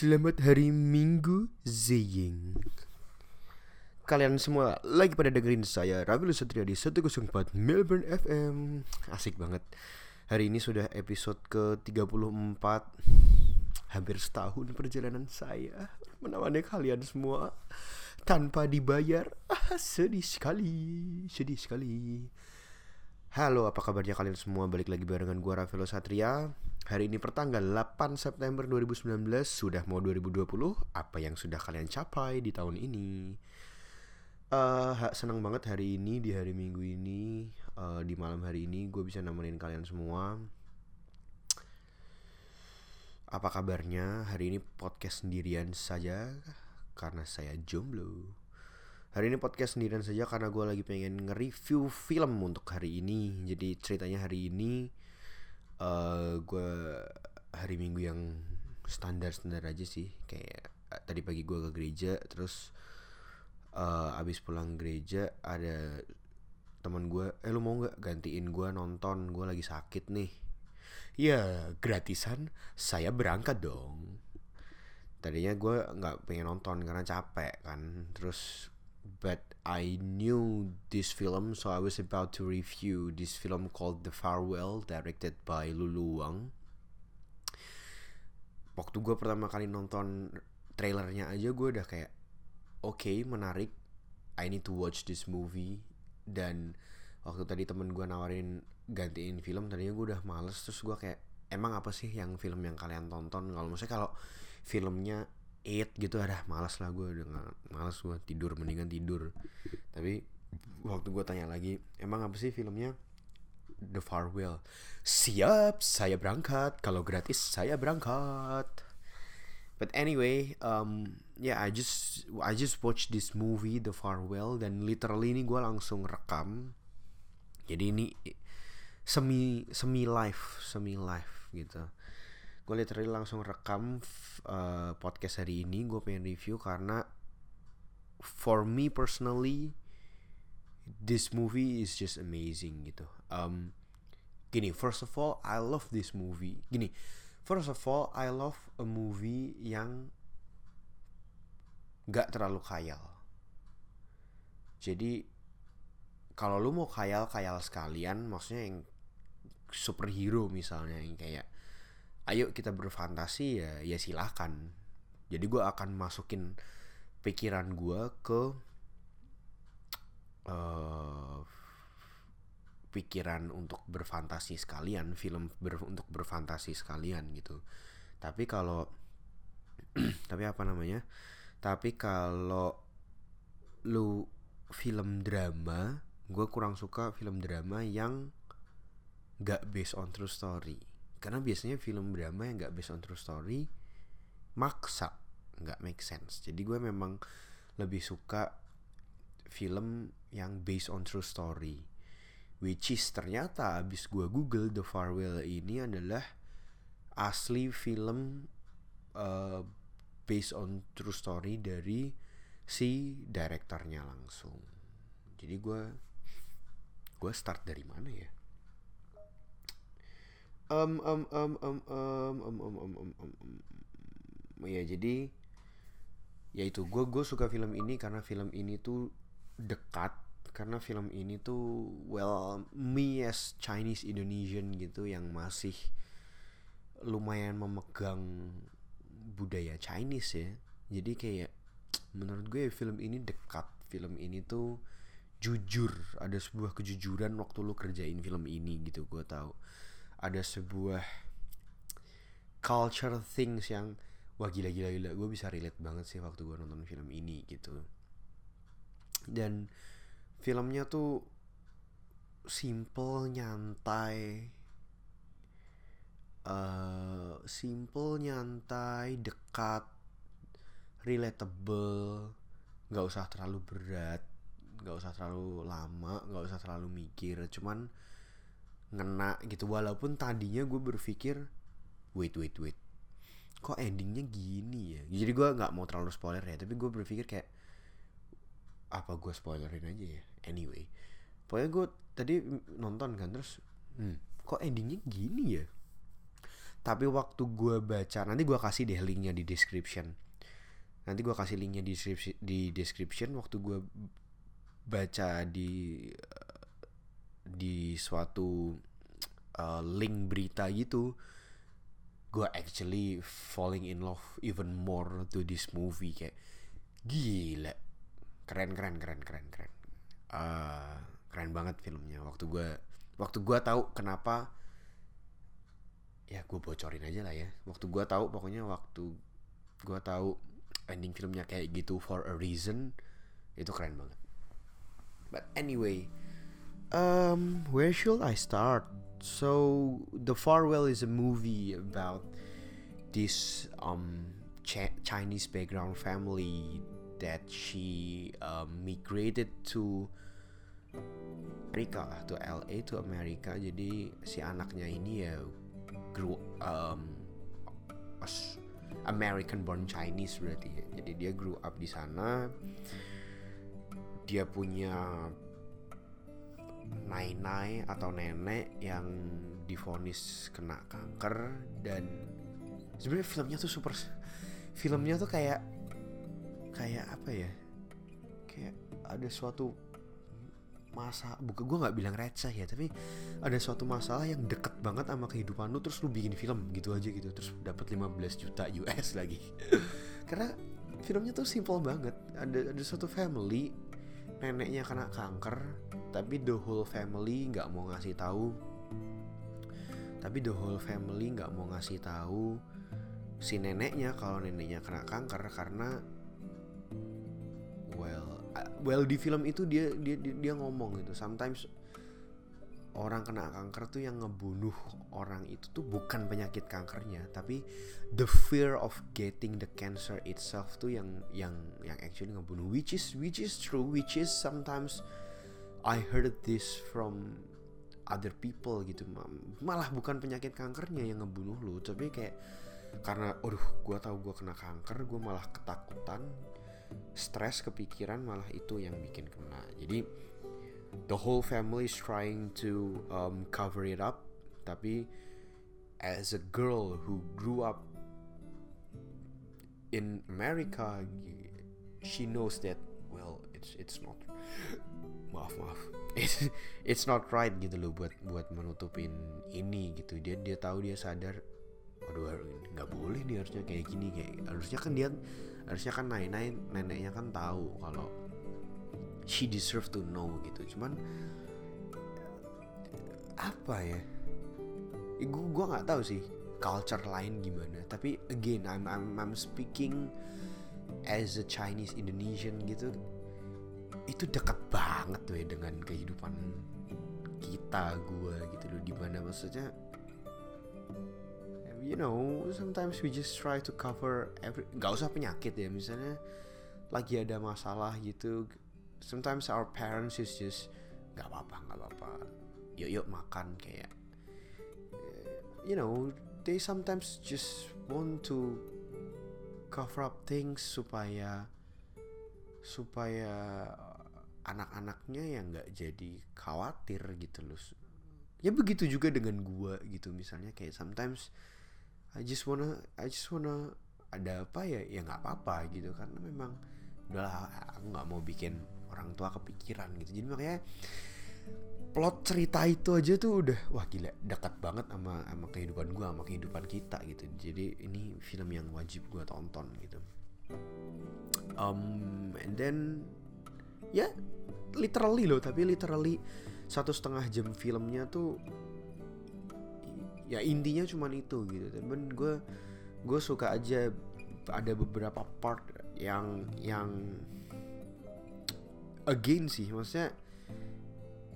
Selamat hari Minggu Zeying Kalian semua lagi pada dengerin saya Ravi Satria di 104 Melbourne FM Asik banget. Hari ini sudah episode ke-34 Hampir setahun perjalanan saya Menemani kalian semua Tanpa dibayar. Ah, Sedih sekali Sedih sekali Halo apa kabarnya kalian semua? Balik lagi barengan gua Rafael Satria. Hari ini pertanggal 8 September 2019 Sudah mau 2020 Apa yang sudah kalian capai di tahun ini? Uh, Senang banget hari ini Di hari minggu ini uh, Di malam hari ini Gue bisa nemenin kalian semua. Apa kabarnya? Hari ini podcast sendirian saja Karena saya jomblo Hari ini podcast sendirian saja karena gue lagi pengen nge-review film untuk hari ini. Jadi ceritanya hari ini uh, eh, gue hari minggu yang standar standar aja sih. Kayak uh, tadi pagi gue ke gereja terus uh, abis pulang gereja ada teman gue eh lu mau nggak gantiin gue nonton? Gue lagi sakit nih. Ya gratisan. Saya berangkat dong. Tadinya gue nggak pengen nonton karena capek kan. Terus but I knew this film, so I was about to review this film called The Farewell, directed by Lulu Wang. Waktu gue pertama kali nonton trailernya aja, gue udah kayak, oke, okay, menarik. I need to watch this movie. Dan waktu tadi temen gue nawarin gantiin film, tadinya gue udah males. Terus gue kayak, emang apa sih yang film yang kalian tonton? Kalau maksudnya kalau filmnya eight gitu ada malas lah gue gak, malas gue tidur mendingan tidur. Tapi waktu gue tanya lagi emang apa sih filmnya? The Farewell. Siap saya berangkat. Kalau gratis saya berangkat. But anyway um yeah I just I just watch this movie The Farewell dan literally ini gue langsung rekam. Jadi ini semi semi live semi live gitu gue literally langsung rekam uh, podcast hari ini. Gue pengen review karena for me personally this movie is just amazing gitu. Um, gini first of all I love this movie. Gini first of all I love a movie yang gak terlalu khayal. Jadi kalau lu mau khayal khayal sekalian maksudnya yang superhero misalnya yang kayak ayo kita berfantasi ya ya silahkan jadi gue akan masukin pikiran gue ke uh, pikiran untuk berfantasi sekalian film ber, untuk berfantasi sekalian gitu. Tapi kalau tapi apa namanya? Tapi kalau lu film drama gue kurang suka film drama yang gak based on true story karena biasanya film drama yang nggak based on true story maksa nggak make sense. Jadi gue memang lebih suka film yang based on true story. Which is ternyata abis gue google The Farewell ini adalah asli film uh, based on true story dari si direktornya langsung. Jadi gue gue start dari mana ya um um um um um um um um um um, um. ya jadi ya itu gue gue suka film ini karena film ini tuh dekat karena film ini tuh well me as Chinese Indonesian gitu yang masih lumayan memegang budaya Chinese ya jadi kayak menurut gue film ini dekat film ini tuh jujur ada sebuah kejujuran waktu lu kerjain film ini gitu gue tahu ada sebuah culture things yang wah gila gila gila. Gue bisa relate banget sih waktu gue nonton film ini gitu. Dan filmnya tuh simple nyantai uh, simple nyantai dekat relatable. Nggak usah terlalu berat nggak usah terlalu lama nggak usah terlalu mikir. Cuman ngena gitu. Walaupun tadinya gue berpikir wait wait wait. Kok endingnya gini ya? Jadi gue nggak mau terlalu spoiler ya tapi gue berpikir kayak apa gue spoilerin aja ya? Anyway. Pokoknya gue tadi nonton kan terus hmm, kok endingnya gini ya? Tapi waktu gue baca nanti gue kasih deh linknya di description. Nanti gue kasih linknya di description, waktu gue baca di di suatu uh, link berita gitu gue actually falling in love even more to this movie kayak gila. Keren keren keren keren keren. Uh, keren banget filmnya. Waktu gue waktu gue tahu kenapa ya gue bocorin aja lah ya. Waktu gue tahu pokoknya waktu gue tahu ending filmnya kayak gitu for a reason itu keren banget. But anyway um where should I start so the farewell is a movie about this um Ch- Chinese background family that she um, migrated to Amerika lah to LA to Amerika jadi si anaknya ini ya grew um, American born Chinese berarti ya. Jadi dia grew up di sana. Dia punya nai-nai atau nenek yang difonis kena kanker dan sebenarnya filmnya tuh super filmnya tuh kayak kayak apa ya? Kayak ada suatu masa bukan gue nggak bilang receh ya tapi ada suatu masalah yang deket banget sama kehidupan lu terus lu bikin film gitu aja gitu terus dapat 15 juta US lagi. Karena filmnya tuh simple banget ada ada suatu family neneknya kena kanker tapi the whole family nggak mau ngasih tahu. Tapi the whole family nggak mau ngasih tahu si neneknya kalau neneknya kena kanker karena well well di film itu dia dia dia, dia ngomong gitu. Sometimes orang kena kanker tuh yang ngebunuh orang itu tuh bukan penyakit kankernya tapi the fear of getting the cancer itself tuh yang yang yang actually ngebunuh. Which is which is true which is sometimes I heard this from other people gitu. Malah bukan penyakit kankernya yang ngebunuh lu tapi kayak karena aduh gue tahu gue kena kanker gue malah ketakutan stres kepikiran malah itu yang bikin kena. Jadi the whole family is trying to um, cover it up. Tapi as a girl who grew up in America she knows that well it's it's not maaf maaf it's, it's not right gitu loh buat buat menutupin ini gitu. Dia dia tahu dia sadar aduh nggak boleh nih harusnya kayak gini kayak harusnya kan dia harusnya kan naik naik neneknya kan tahu kalau she deserve to know gitu. Cuman apa ya? Gue gue nggak tahu sih culture lain gimana. Tapi again I'm I'm I'm speaking as a Chinese Indonesian gitu. Itu dekat banget tuh ya dengan kehidupan kita gue gitu loh. Di mana maksudnya you know sometimes we just try to cover every gak usah penyakit ya. Misalnya lagi ada masalah gitu sometimes our parents is just gak apa-apa gak apa-apa. Yuk yuk makan kayak you know they sometimes just want to cover up things supaya supaya anak-anaknya yang nggak jadi khawatir gitu loh. Ya begitu juga dengan gua gitu misalnya kayak sometimes I just wanna I just wanna ada apa ya? Ya nggak apa-apa gitu karena memang udahlah aku nggak mau bikin orang tua kepikiran gitu. Jadi makanya plot cerita itu aja tuh udah wah gila dekat banget sama sama kehidupan gua sama kehidupan kita gitu. Jadi ini film yang wajib gua tonton gitu. Um and then ya yeah, literally loh tapi literally satu setengah jam filmnya tuh ya intinya cuman itu gitu. Temen gue gue suka aja ada beberapa part yang yang again sih maksudnya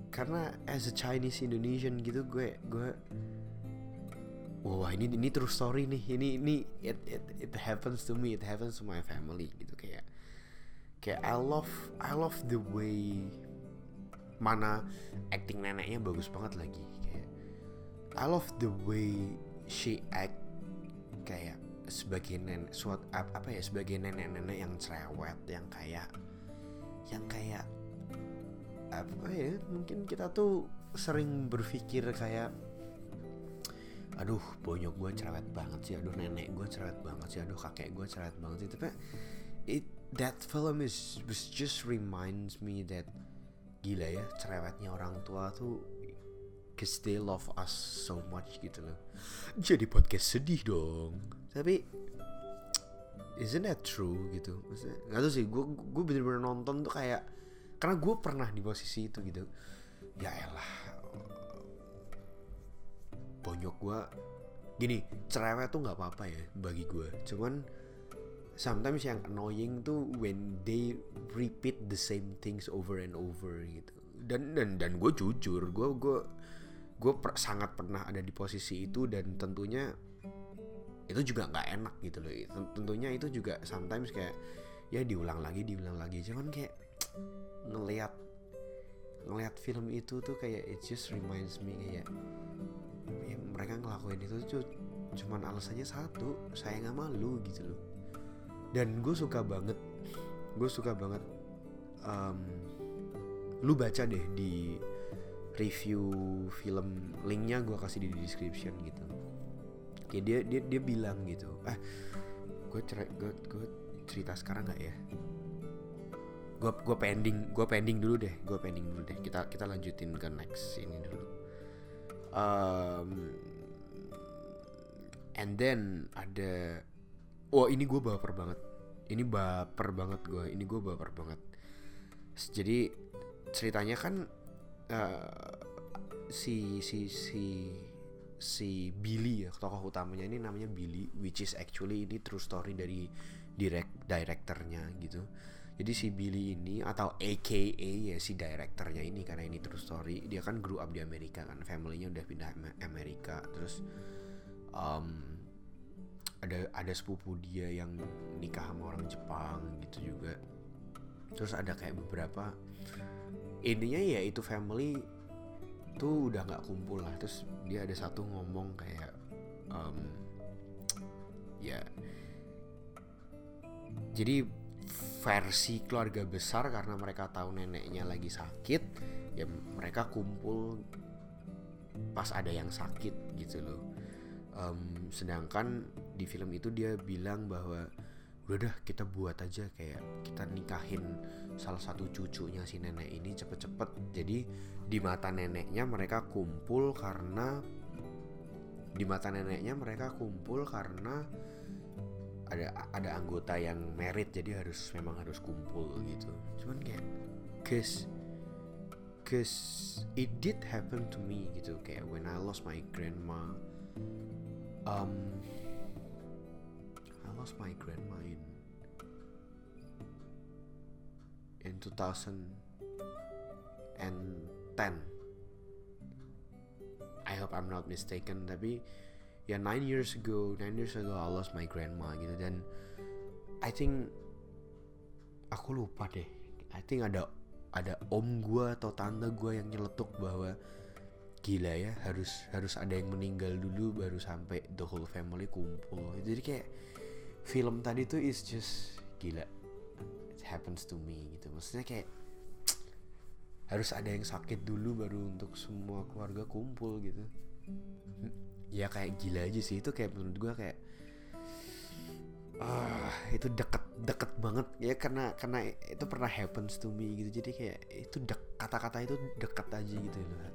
karena as a Chinese Indonesian gitu gue gue wah ini ini true story nih ini ini it it it happens to me it happens to my family gitu kayak kayak I love I love the way mana acting neneknya bagus banget lagi kayak I love the way she act kayak sebagai nenek suat apa ya sebagai nenek-nenek yang cerewet yang kayak yang kayak apa ya mungkin kita tuh sering berpikir kayak aduh bonyok gue cerewet banget sih aduh nenek gue cerewet banget sih aduh kakek gue cerewet banget sih. Tapi it that film is was just reminds me that gila ya cerewetnya orang tua tuh cause they love us so much gitu loh. Jadi podcast sedih dong tapi isn't that true gitu? Maksudnya nggak tahu sih gue gue bener-bener nonton tuh kayak karena gue pernah di posisi itu gitu. Ya elah bonyok gue gini cerewet tuh nggak apa-apa ya bagi gue cuman sometimes yang annoying tuh when they repeat the same things over and over gitu. Dan dan dan gue jujur gue gue gue per, sangat pernah ada di posisi itu dan tentunya itu juga nggak enak gitu loh. Tentunya itu juga sometimes kayak ya diulang lagi diulang lagi. Cuman kayak ngelihat ngelihat film itu tuh kayak it just reminds me kayak ya, mereka ngelakuin itu tuh cuman alasannya satu saya nggak malu gitu loh. Dan gue suka banget gue suka banget um, lu baca deh di review film linknya gue kasih di description gitu kayak dia dia dia bilang gitu. Eh gue cerai gue gue cerita sekarang nggak ya? Gue gue pending gue pending dulu deh gue pending dulu deh. Kita kita lanjutin ke next ini dulu. Um, and then ada oh ini gue baper banget. Ini baper banget gue ini gue baper banget. Jadi ceritanya kan uh, si si si si Billy ya tokoh utamanya. Ini namanya Billy which is actually ini true story dari direct directornya gitu. Jadi si Billy ini atau AKA ya si directornya ini karena ini true story dia kan grew up di Amerika kan. Familynya udah pindah Amerika. Terus um, ada ada sepupu dia yang nikah sama orang Jepang gitu juga. Terus ada kayak beberapa intinya ya itu family tuh udah nggak kumpul lah. Terus dia ada satu ngomong kayak um, ya jadi versi keluarga besar karena mereka tahu neneknya lagi sakit ya mereka kumpul pas ada yang sakit gitu loh. Um, sedangkan di film itu dia bilang bahwa udah dah kita buat aja kayak kita nikahin salah satu cucunya si nenek ini cepet-cepet. Jadi di mata neneknya mereka kumpul karena di mata neneknya mereka kumpul karena ada ada anggota yang merit jadi harus memang harus kumpul gitu. Cuman kayak cause cause it did happen to me gitu. Kayak when I lost my grandma um lost my grandma in in 2010 I hope I'm not mistaken tapi ya nine years ago nine years ago I lost my grandma gitu. Dan I think aku lupa deh. I think ada ada om gue atau tante gue yang nyeletuk bahwa gila ya harus harus ada yang meninggal dulu baru sampai the whole family kumpul. Jadi kayak film tadi tuh is just gila it happens to me gitu. Maksudnya kayak harus ada yang sakit dulu baru untuk semua keluarga kumpul gitu. Ya kayak gila aja sih itu kayak menurut gue kayak ah itu deket deket banget. Ya karena karena itu pernah happens to me gitu. Jadi kayak itu dek kata-kata itu dekat aja gitu loh.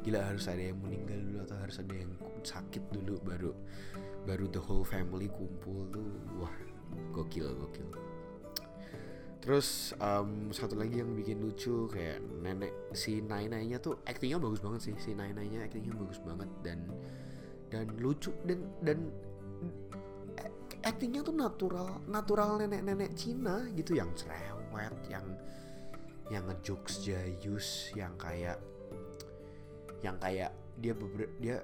Gila harus ada yang meninggal dulu atau harus ada yang sakit dulu baru baru the whole family kumpul tuh wah gokil gokil. Terus um, satu lagi yang bikin lucu kayak nenek si Nai Nainya tuh aktingnya bagus banget sih. Si Nai Nainya aktingnya bagus banget dan dan lucu dan dan aktingnya tuh natural natural nenek-nenek Cina gitu yang cerewet yang yang ngejokes jayus yang kayak yang kayak dia beber, dia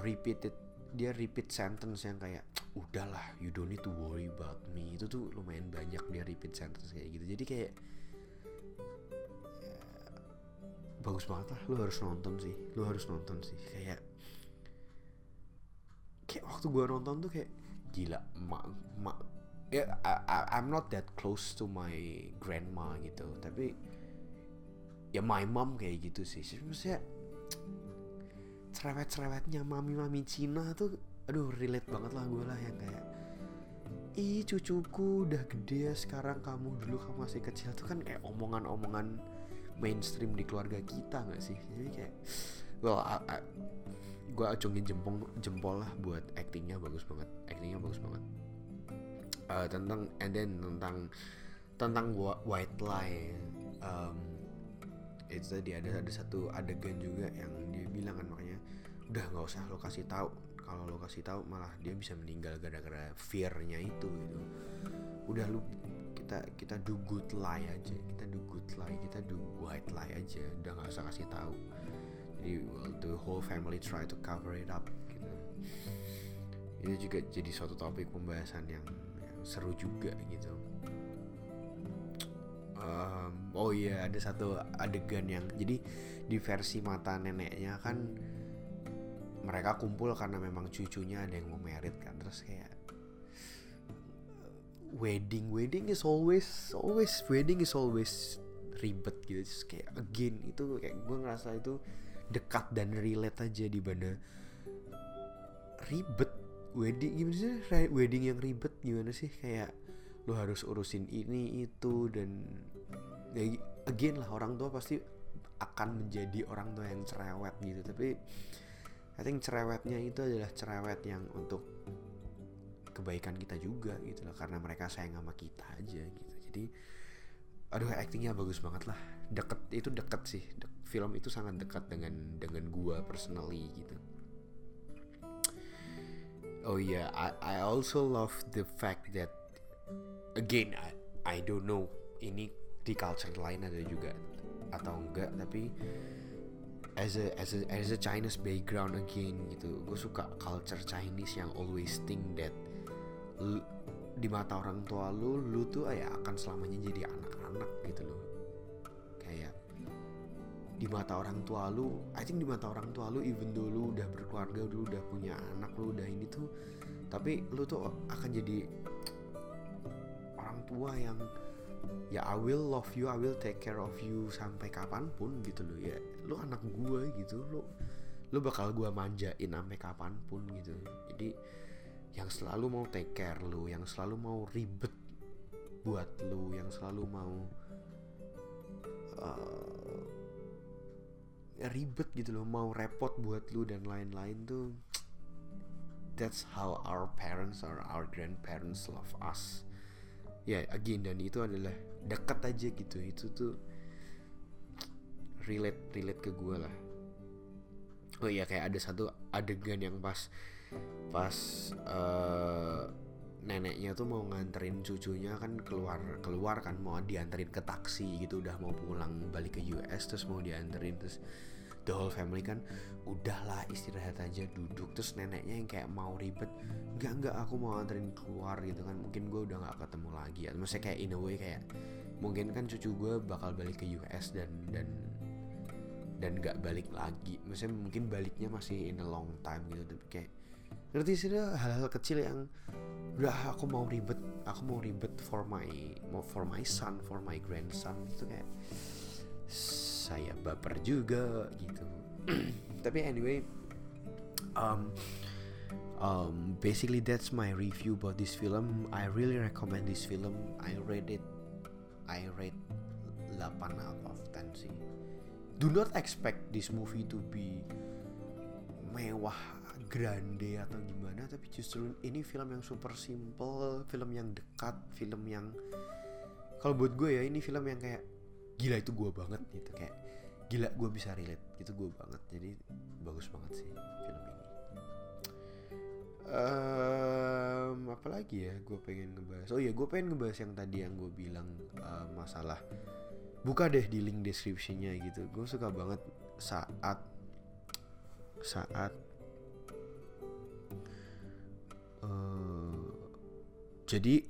repeated dia repeat sentence yang kayak udahlah you don't need to worry about me. Itu tuh lumayan banyak dia repeat sentence kayak gitu. Jadi kayak ya, bagus banget lah lu harus nonton sih lu harus nonton sih. Kayak kayak waktu gua nonton tuh kayak gila mak mak ya I, I'm not that close to my grandma gitu. Tapi ya my mom kayak gitu sih. Maksudnya cerewet-cerewetnya mami-mami Cina tuh aduh relate banget lah gue lah yang kayak ih cucuku udah gede ya sekarang kamu dulu kamu masih kecil. Tuh kan kayak omongan-omongan mainstream di keluarga kita nggak sih? Jadi kayak well gue acungin jempol jempol lah buat actingnya bagus banget actingnya bagus banget. Uh, tentang and then tentang tentang white lie um, itu tadi ada ada satu adegan juga yang dia bilang kan makanya udah nggak usah lo kasih tahu. Kalau lo kasih tahu malah dia bisa meninggal gara-gara fearnya itu gitu. Udah lu kita kita do good lie aja. Kita do good lie kita do white lie aja. Udah nggak usah kasih tahu. Jadi well, the whole family try to cover it up gitu. Itu juga jadi suatu topik pembahasan yang, yang seru juga gitu. Um, oh iya ada satu adegan yang jadi di versi mata neneknya kan mereka kumpul karena memang cucunya ada yang mau merit kan. Terus kayak wedding wedding is always always wedding is always ribet gitu. Terus kayak again itu kayak gue ngerasa itu dekat dan relate aja di mana ribet wedding gimana sih? Wedding yang ribet gimana sih? Kayak lo harus urusin ini itu dan ya again lah orang tua pasti akan menjadi orang tua yang cerewet gitu. Tapi I think cerewetnya itu adalah cerewet yang untuk kebaikan kita juga gitu loh karena mereka sayang sama kita aja gitu. Jadi aduh actingnya bagus banget lah. Deket itu deket sih. De film itu sangat dekat dengan dengan gua personally gitu. Oh yeah I I also love the fact that again I I don't know ini di culture lain ada juga atau enggak tapi as a as a as a Chinese background again gitu. Gue suka culture Chinese yang always think that lu, di mata orang tua lu lu tuh ya akan selamanya jadi anak-anak gitu loh. Kayak di mata orang tua lu I think di mata orang tua lu even though lu udah berkeluarga lu udah punya anak lu udah ini tuh tapi lu tuh akan jadi orang tua yang ya I will love you I will take care of you sampai kapan pun gitu loh ya lu anak gue gitu lu lu bakal gue manjain sampai kapan pun gitu. Jadi yang selalu mau take care lu yang selalu mau ribet buat lu yang selalu mau uh, ribet gitu loh mau repot buat lu dan lain-lain tuh that's how our parents or our grandparents love us. Ya yeah, again dan itu adalah dekat aja gitu. Itu tuh relate relate ke gue lah. Oh iya kayak ada satu adegan yang pas pas uh, neneknya tuh mau nganterin cucunya kan keluar keluar kan mau dianterin ke taksi gitu udah mau pulang balik ke US terus mau dianterin terus the whole family kan udahlah istirahat aja duduk. Terus neneknya yang kayak mau ribet enggak enggak aku mau anterin keluar gitu kan. Mungkin gue udah nggak ketemu lagi ya. Maksudnya kayak in a way kayak mungkin kan cucu gue bakal balik ke US dan dan dan nggak balik lagi. Maksudnya mungkin baliknya masih in a long time gitu tapi kayak ngerti sih hal-hal kecil yang udah aku mau ribet aku mau ribet for my for my son for my grandson. Itu kayak saya baper juga gitu. Tapi anyway um, um, basically that's my review about this film. I really recommend this film. I rate it I rate 8 out of 10 sih do not expect this movie to be mewah grande atau gimana tapi justru ini film yang super simple film yang dekat film yang kalau buat gue ya ini film yang kayak gila itu gue banget gitu kayak gila gue bisa relate gitu gue banget. Jadi bagus banget sih film ini um, apalagi ya gue pengen ngebahas? Oh iya gue pengen ngebahas yang tadi yang gue bilang uh, masalah. Buka deh di link deskripsinya gitu. Gue suka banget saat saat uh, jadi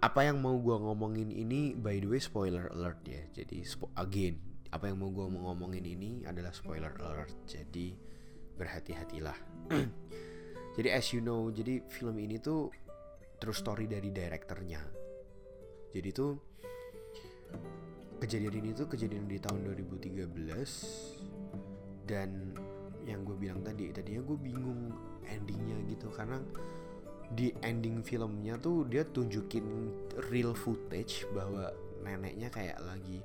apa yang mau gue ngomongin ini by the way spoiler alert ya. Jadi again apa yang mau gue ngomongin ini adalah spoiler alert. Jadi berhati-hatilah jadi as you know jadi film ini tuh true story dari direkturnya jadi tuh kejadian ini tuh kejadian di tahun 2013 dan yang gue bilang tadi tadinya gue bingung endingnya gitu. Karena di ending filmnya tuh dia tunjukin real footage bahwa neneknya kayak lagi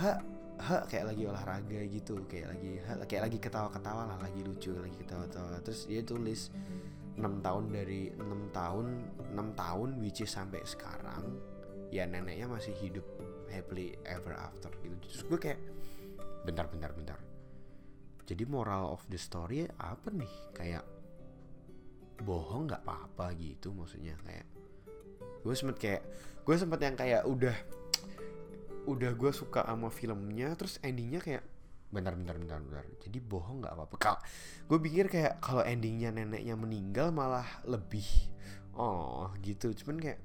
ha ha kayak lagi olahraga gitu kayak lagi ha, kayak lagi ketawa-ketawa lah lagi lucu lagi ketawa-tawa terus dia tulis 6 tahun dari 6 tahun 6 tahun which is sampai sekarang ya neneknya masih hidup happily ever after gitu. Terus gue kayak bentar bentar bentar. Jadi moral of the story apa nih? Kayak bohong nggak apa-apa gitu maksudnya kayak gue sempet kayak gue sempet yang kayak udah udah gue suka sama filmnya terus endingnya kayak bentar bentar bentar bentar. Jadi bohong nggak apa-apa. Kalau gue pikir kayak kalau endingnya neneknya meninggal malah lebih oh gitu. Cuman kayak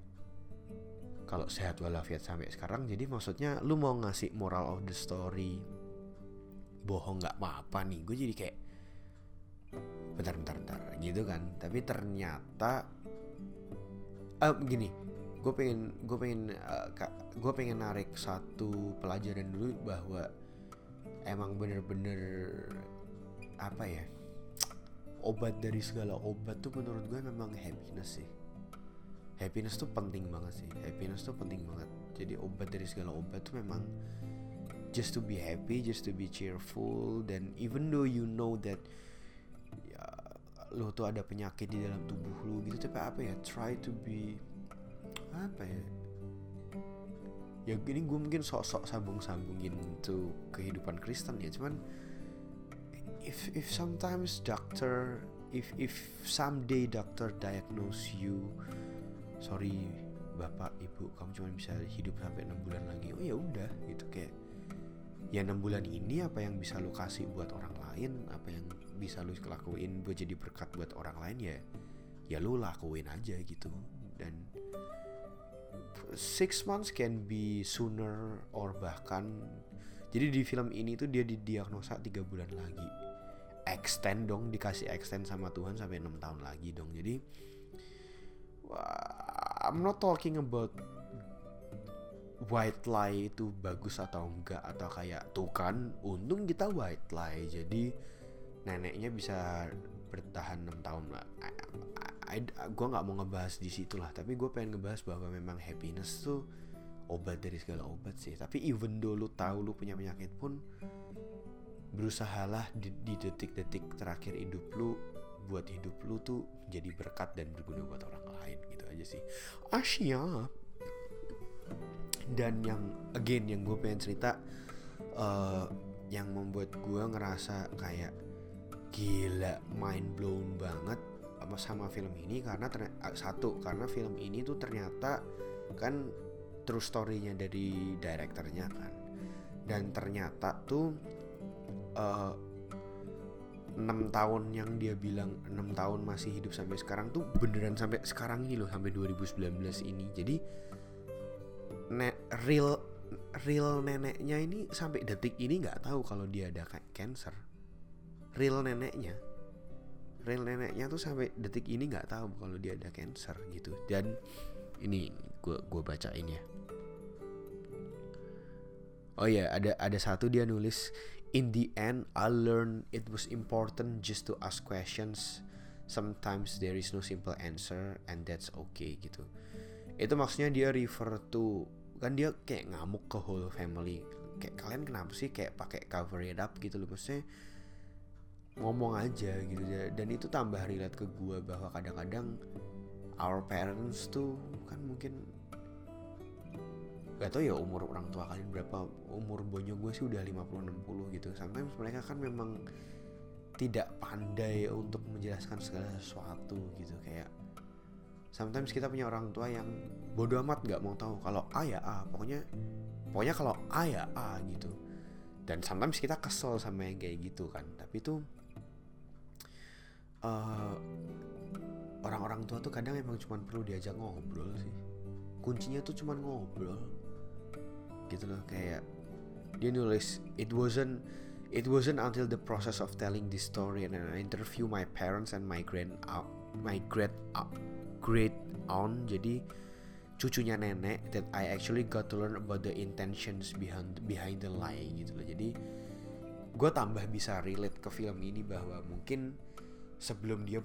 kalau sehat walafiat sampai sekarang jadi maksudnya lu mau ngasih moral of the story bohong nggak apa-apa nih. Gue jadi kayak bentar bentar bentar gitu kan. Tapi ternyata uh, gini gue pengen gue pengen uh, gue pengen narik satu pelajaran dulu bahwa emang bener-bener apa ya obat dari segala obat tuh menurut gue memang happiness sih. Happiness tuh penting banget sih. Happiness tuh penting banget. Jadi obat dari segala obat tuh memang just to be happy just to be cheerful dan even though you know that ya, lo tuh ada penyakit di dalam tubuh lo gitu tapi apa ya try to be apa ya? Ya gini gue mungkin sok-sok sambung-sambungin tuh kehidupan Kristen ya cuman if if sometimes doctor if if someday doctor diagnose you sorry bapak ibu kamu cuma bisa hidup sampai enam bulan lagi oh ya udah gitu kayak ya enam bulan ini apa yang bisa lo kasih buat orang lain apa yang bisa lo lakuin buat jadi berkat buat orang lain ya ya lo lakuin aja gitu dan six months can be sooner or bahkan jadi di film ini tuh dia didiagnosa tiga bulan lagi. Extend dong dikasih extend sama Tuhan sampai enam tahun lagi dong. Jadi I'm not talking about white lie itu bagus atau enggak atau kayak tuh kan untung kita white lie. Jadi neneknya bisa bertahan enam tahun lah gue nggak mau ngebahas di situ lah. Tapi gue pengen ngebahas bahwa memang happiness tuh obat dari segala obat sih. Tapi even though lu tahu lu punya penyakit pun berusahalah di, di detik-detik terakhir hidup lu buat hidup lu tuh jadi berkat dan berguna buat orang lain gitu aja sih. Asia. Dan yang again yang gue pengen cerita uh, yang membuat gue ngerasa kayak gila mind blown banget sama film ini karena satu karena film ini tuh ternyata kan true story-nya dari direkturnya kan. Dan ternyata tuh uh, 6 tahun yang dia bilang 6 tahun masih hidup sampai sekarang tuh beneran sampai sekarang ini loh sampai 2019 ini. Jadi ne real real neneknya ini sampai detik ini nggak tahu kalau dia ada cancer. Real neneknya real neneknya tuh sampai detik ini nggak tahu kalau dia ada cancer gitu dan ini gue gue bacain ya oh ya ada ada satu dia nulis in the end I learned it was important just to ask questions sometimes there is no simple answer and that's okay gitu itu maksudnya dia refer to kan dia kayak ngamuk ke whole family kayak kalian kenapa sih kayak pakai cover it up gitu loh maksudnya ngomong aja gitu. Dan itu tambah relate ke gue bahwa kadang-kadang our parents tuh kan mungkin gak tau ya umur orang tua kalian berapa umur bonyo gue sih udah 50-60 gitu. Sometimes mereka kan memang tidak pandai untuk menjelaskan segala sesuatu gitu kayak sometimes kita punya orang tua yang bodoh amat nggak mau tahu kalau A ya A pokoknya pokoknya kalau A ya A gitu. Dan sometimes kita kesel sama yang kayak gitu kan. Tapi tuh uh, orang-orang tua tuh kadang emang cuma perlu diajak ngobrol sih. Kuncinya tuh cuma ngobrol. Gitu loh kayak dia nulis it wasn't it wasn't until the process of telling this story and I interview my parents and my grand uh, my great uh, great aunt jadi cucunya nenek that I actually got to learn about the intentions behind behind the lie gitu loh. Jadi gue tambah bisa relate ke film ini bahwa mungkin sebelum dia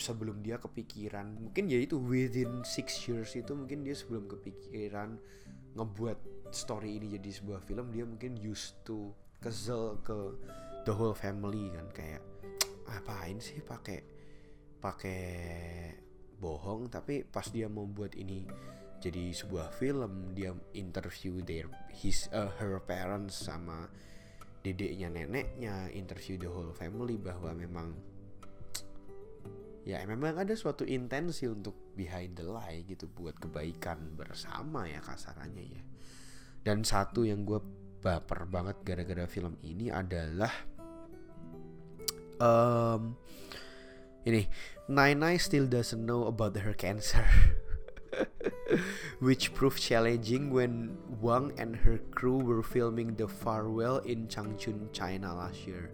sebelum dia kepikiran mungkin ya itu within six years itu mungkin dia sebelum kepikiran ngebuat story ini jadi sebuah film dia mungkin used to kesel ke the whole family kan kayak apain sih pakai pakai bohong? Tapi pas dia mau buat ini jadi sebuah film dia interview their his uh, her parents sama dedeknya neneknya interview the whole family bahwa memang ya memang ada suatu intensi untuk behind the lie gitu buat kebaikan bersama ya kasarannya ya dan satu yang gue baper banget gara-gara film ini adalah um, ini Nine Nine still doesn't know about her cancer which proved challenging when Wang and her crew were filming The Farewell in Changchun, China last year.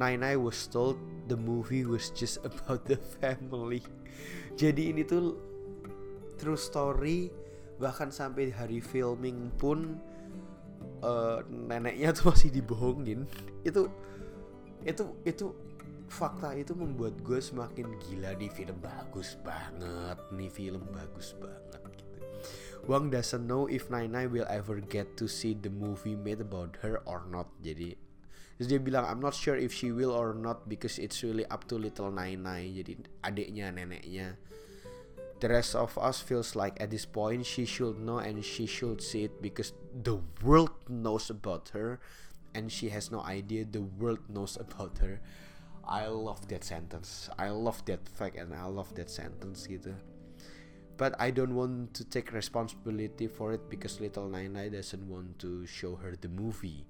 Nine Nine was told the movie was just about the family. Jadi ini tuh true story bahkan sampai hari filming pun uh, neneknya tuh masih dibohongin. Itu itu itu fakta itu membuat gue semakin gila nih film bagus banget nih film bagus banget gitu. Wang doesn't know if Nine Nine will ever get to see the movie made about her or not jadi terus dia bilang I'm not sure if she will or not because it's really up to little Nine jadi adiknya neneknya. The rest of us feels like at this point she should know and she should see it because the world knows about her and she has no idea the world knows about her. I love that sentence. I love that fact and I love that sentence gitu. But I don't want to take responsibility for it because little Nine doesn't want to show her the movie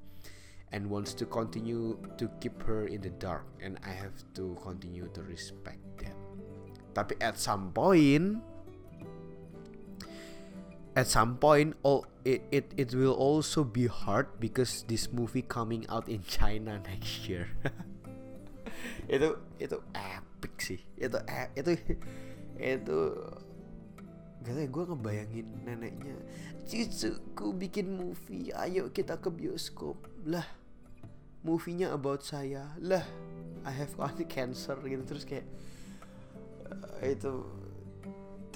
and wants to continue to keep her in the dark and I have to continue to respect that tapi at some point at some point all it, it it will also be hard because this movie coming out in China next year. Itu itu epic sih. Itu itu itu gak tau gue ngebayangin neneknya cucuku bikin movie ayo kita ke bioskop. Lah movie-nya about saya lah I have cancer gitu. Terus kayak uh, itu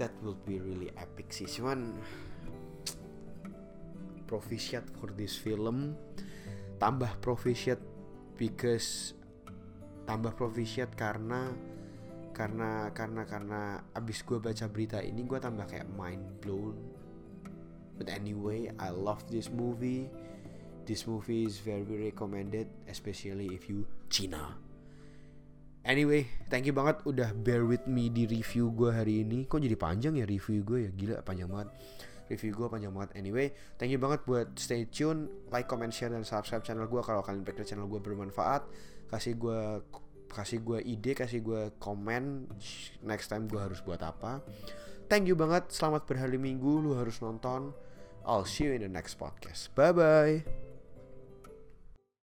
that will be really epic sih. Cuman proficiat for this film tambah proficiat because tambah proficient karena karena karena karena abis gue baca berita ini gue tambah kayak mind blown. But anyway I love this movie this movie is very recommended especially if you Cina Anyway, thank you banget udah bear with me di review gue hari ini. Kok jadi panjang ya review gue ya? Gila panjang banget. Review gue panjang banget. Anyway, thank you banget buat stay tune, like, comment, share, dan subscribe channel gue kalau kalian pikir channel gue bermanfaat kasih gue kasih gue ide kasih gue komen next time gue harus buat apa thank you banget selamat berhari minggu lu harus nonton I'll see you in the next podcast bye bye